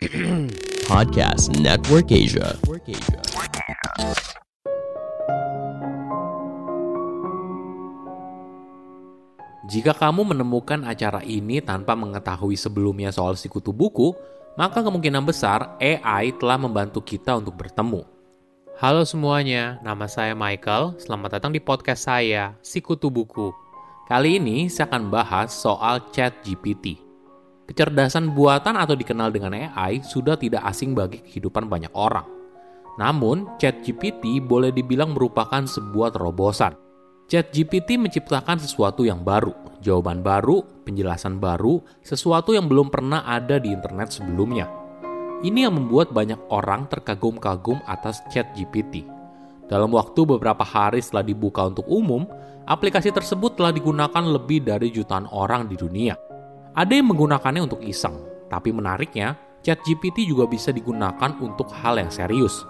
Podcast Network Asia. Jika kamu menemukan acara ini tanpa mengetahui sebelumnya soal sikutu buku, maka kemungkinan besar AI telah membantu kita untuk bertemu. Halo semuanya, nama saya Michael. Selamat datang di podcast saya, Sikutu Buku. Kali ini saya akan bahas soal Chat GPT. Kecerdasan buatan atau dikenal dengan AI sudah tidak asing bagi kehidupan banyak orang. Namun, Chat GPT boleh dibilang merupakan sebuah terobosan. Chat GPT menciptakan sesuatu yang baru, jawaban baru, penjelasan baru, sesuatu yang belum pernah ada di internet sebelumnya. Ini yang membuat banyak orang terkagum-kagum atas Chat GPT. Dalam waktu beberapa hari setelah dibuka untuk umum, aplikasi tersebut telah digunakan lebih dari jutaan orang di dunia. Ada yang menggunakannya untuk iseng, tapi menariknya, ChatGPT juga bisa digunakan untuk hal yang serius.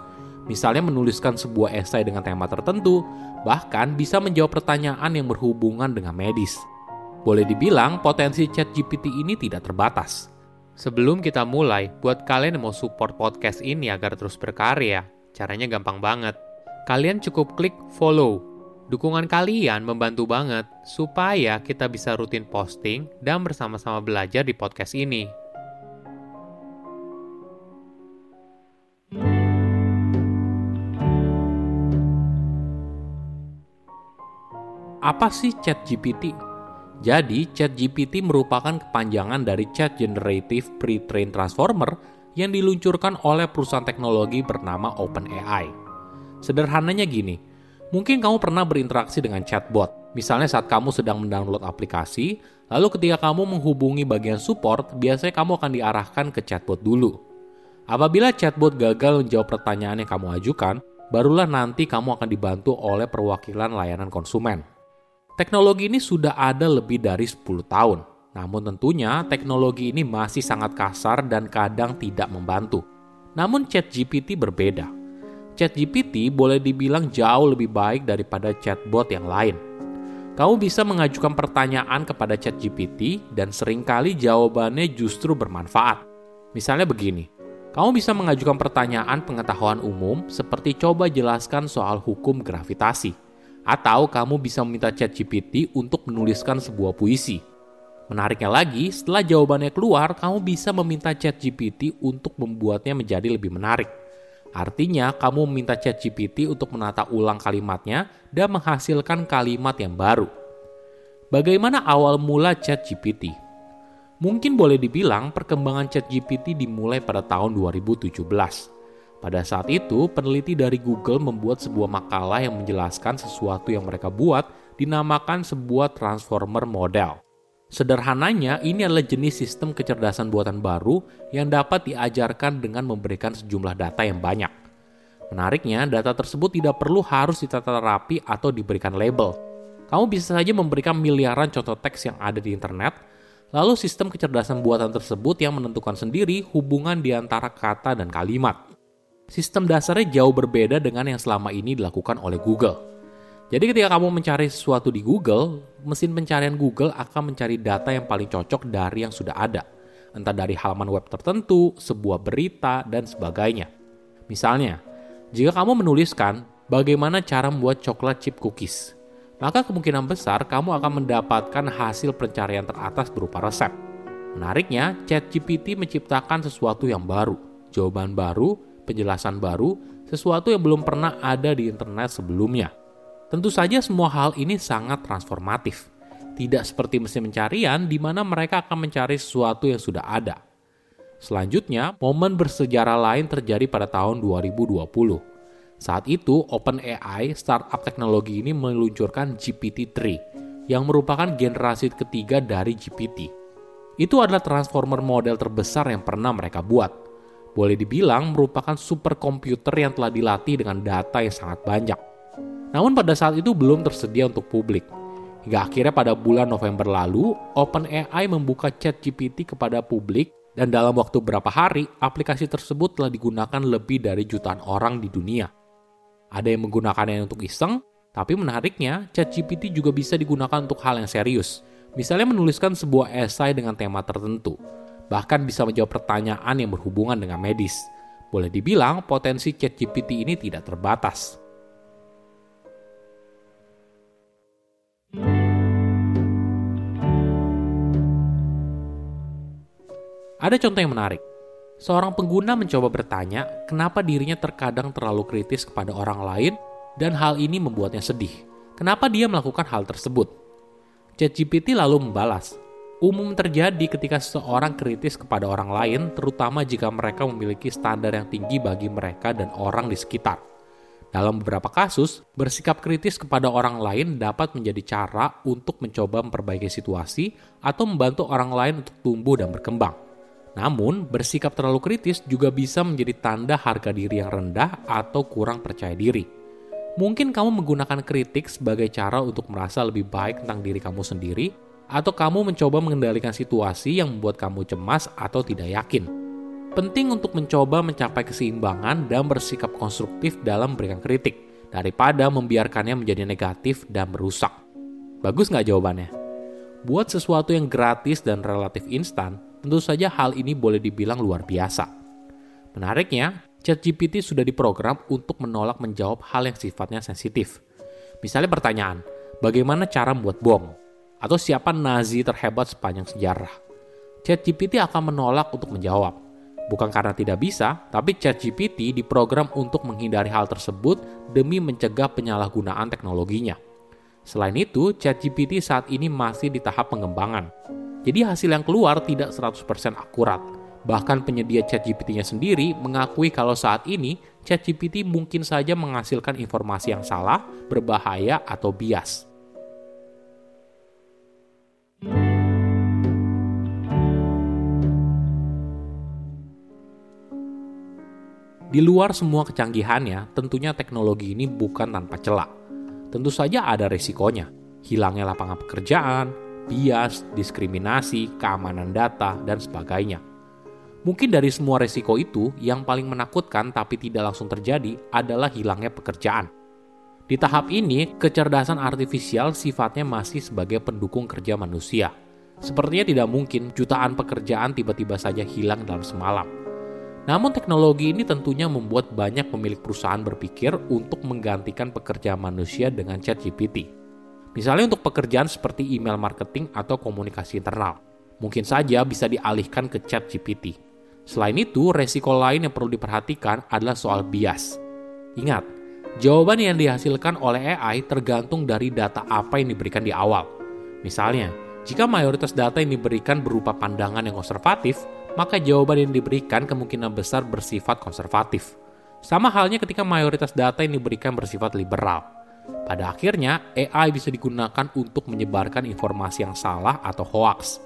Misalnya menuliskan sebuah esai dengan tema tertentu, bahkan bisa menjawab pertanyaan yang berhubungan dengan medis. Boleh dibilang potensi ChatGPT ini tidak terbatas. Sebelum kita mulai, buat kalian yang mau support podcast ini agar terus berkarya, caranya gampang banget. Kalian cukup klik follow Dukungan kalian membantu banget supaya kita bisa rutin posting dan bersama-sama belajar di podcast ini. Apa sih ChatGPT? Jadi, ChatGPT merupakan kepanjangan dari Chat Generative Pre-trained Transformer yang diluncurkan oleh perusahaan teknologi bernama OpenAI. Sederhananya gini, Mungkin kamu pernah berinteraksi dengan chatbot. Misalnya saat kamu sedang mendownload aplikasi, lalu ketika kamu menghubungi bagian support, biasanya kamu akan diarahkan ke chatbot dulu. Apabila chatbot gagal menjawab pertanyaan yang kamu ajukan, barulah nanti kamu akan dibantu oleh perwakilan layanan konsumen. Teknologi ini sudah ada lebih dari 10 tahun. Namun tentunya teknologi ini masih sangat kasar dan kadang tidak membantu. Namun ChatGPT berbeda ChatGPT boleh dibilang jauh lebih baik daripada chatbot yang lain. Kamu bisa mengajukan pertanyaan kepada ChatGPT dan sering kali jawabannya justru bermanfaat. Misalnya begini, kamu bisa mengajukan pertanyaan pengetahuan umum seperti coba jelaskan soal hukum gravitasi. Atau kamu bisa meminta ChatGPT untuk menuliskan sebuah puisi. Menariknya lagi, setelah jawabannya keluar, kamu bisa meminta ChatGPT untuk membuatnya menjadi lebih menarik. Artinya, kamu meminta ChatGPT untuk menata ulang kalimatnya dan menghasilkan kalimat yang baru. Bagaimana awal mula ChatGPT? Mungkin boleh dibilang perkembangan ChatGPT dimulai pada tahun 2017. Pada saat itu, peneliti dari Google membuat sebuah makalah yang menjelaskan sesuatu yang mereka buat dinamakan sebuah transformer model. Sederhananya, ini adalah jenis sistem kecerdasan buatan baru yang dapat diajarkan dengan memberikan sejumlah data yang banyak. Menariknya, data tersebut tidak perlu harus ditata rapi atau diberikan label. Kamu bisa saja memberikan miliaran contoh teks yang ada di internet, lalu sistem kecerdasan buatan tersebut yang menentukan sendiri hubungan di antara kata dan kalimat. Sistem dasarnya jauh berbeda dengan yang selama ini dilakukan oleh Google. Jadi ketika kamu mencari sesuatu di Google, mesin pencarian Google akan mencari data yang paling cocok dari yang sudah ada. Entah dari halaman web tertentu, sebuah berita, dan sebagainya. Misalnya, jika kamu menuliskan bagaimana cara membuat coklat chip cookies, maka kemungkinan besar kamu akan mendapatkan hasil pencarian teratas berupa resep. Menariknya, ChatGPT menciptakan sesuatu yang baru, jawaban baru, penjelasan baru, sesuatu yang belum pernah ada di internet sebelumnya. Tentu saja semua hal ini sangat transformatif. Tidak seperti mesin pencarian di mana mereka akan mencari sesuatu yang sudah ada. Selanjutnya, momen bersejarah lain terjadi pada tahun 2020. Saat itu, OpenAI, startup teknologi ini meluncurkan GPT-3, yang merupakan generasi ketiga dari GPT. Itu adalah transformer model terbesar yang pernah mereka buat. Boleh dibilang merupakan superkomputer yang telah dilatih dengan data yang sangat banyak namun pada saat itu belum tersedia untuk publik. Hingga akhirnya pada bulan November lalu, OpenAI membuka chat GPT kepada publik dan dalam waktu beberapa hari, aplikasi tersebut telah digunakan lebih dari jutaan orang di dunia. Ada yang menggunakannya untuk iseng, tapi menariknya, chat GPT juga bisa digunakan untuk hal yang serius. Misalnya menuliskan sebuah esai dengan tema tertentu. bahkan bisa menjawab pertanyaan yang berhubungan dengan medis. Boleh dibilang potensi ChatGPT ini tidak terbatas. Ada contoh yang menarik. Seorang pengguna mencoba bertanya kenapa dirinya terkadang terlalu kritis kepada orang lain dan hal ini membuatnya sedih. Kenapa dia melakukan hal tersebut? ChatGPT lalu membalas, umum terjadi ketika seseorang kritis kepada orang lain, terutama jika mereka memiliki standar yang tinggi bagi mereka dan orang di sekitar. Dalam beberapa kasus, bersikap kritis kepada orang lain dapat menjadi cara untuk mencoba memperbaiki situasi atau membantu orang lain untuk tumbuh dan berkembang. Namun, bersikap terlalu kritis juga bisa menjadi tanda harga diri yang rendah atau kurang percaya diri. Mungkin kamu menggunakan kritik sebagai cara untuk merasa lebih baik tentang diri kamu sendiri, atau kamu mencoba mengendalikan situasi yang membuat kamu cemas atau tidak yakin. Penting untuk mencoba mencapai keseimbangan dan bersikap konstruktif dalam memberikan kritik, daripada membiarkannya menjadi negatif dan merusak. Bagus nggak jawabannya? Buat sesuatu yang gratis dan relatif instan, Tentu saja hal ini boleh dibilang luar biasa. Menariknya, ChatGPT sudah diprogram untuk menolak menjawab hal yang sifatnya sensitif. Misalnya pertanyaan, bagaimana cara membuat bom? Atau siapa Nazi terhebat sepanjang sejarah? ChatGPT akan menolak untuk menjawab. Bukan karena tidak bisa, tapi ChatGPT diprogram untuk menghindari hal tersebut demi mencegah penyalahgunaan teknologinya. Selain itu, ChatGPT saat ini masih di tahap pengembangan. Jadi hasil yang keluar tidak 100% akurat. Bahkan penyedia ChatGPT-nya sendiri mengakui kalau saat ini ChatGPT mungkin saja menghasilkan informasi yang salah, berbahaya, atau bias. Di luar semua kecanggihannya, tentunya teknologi ini bukan tanpa celah. Tentu saja ada resikonya. Hilangnya lapangan pekerjaan, bias, diskriminasi, keamanan data, dan sebagainya. Mungkin dari semua resiko itu, yang paling menakutkan tapi tidak langsung terjadi adalah hilangnya pekerjaan. Di tahap ini, kecerdasan artifisial sifatnya masih sebagai pendukung kerja manusia. Sepertinya tidak mungkin jutaan pekerjaan tiba-tiba saja hilang dalam semalam. Namun teknologi ini tentunya membuat banyak pemilik perusahaan berpikir untuk menggantikan pekerjaan manusia dengan chat GPT. Misalnya untuk pekerjaan seperti email marketing atau komunikasi internal. Mungkin saja bisa dialihkan ke chat GPT. Selain itu, resiko lain yang perlu diperhatikan adalah soal bias. Ingat, jawaban yang dihasilkan oleh AI tergantung dari data apa yang diberikan di awal. Misalnya, jika mayoritas data yang diberikan berupa pandangan yang konservatif, maka jawaban yang diberikan kemungkinan besar bersifat konservatif. Sama halnya ketika mayoritas data yang diberikan bersifat liberal. Pada akhirnya, AI bisa digunakan untuk menyebarkan informasi yang salah atau hoax.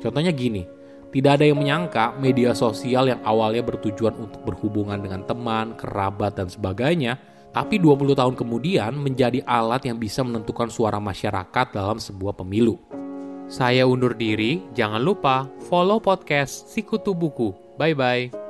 Contohnya gini, tidak ada yang menyangka media sosial yang awalnya bertujuan untuk berhubungan dengan teman, kerabat, dan sebagainya, tapi 20 tahun kemudian menjadi alat yang bisa menentukan suara masyarakat dalam sebuah pemilu. Saya undur diri, jangan lupa follow podcast Sikutu Buku. Bye-bye.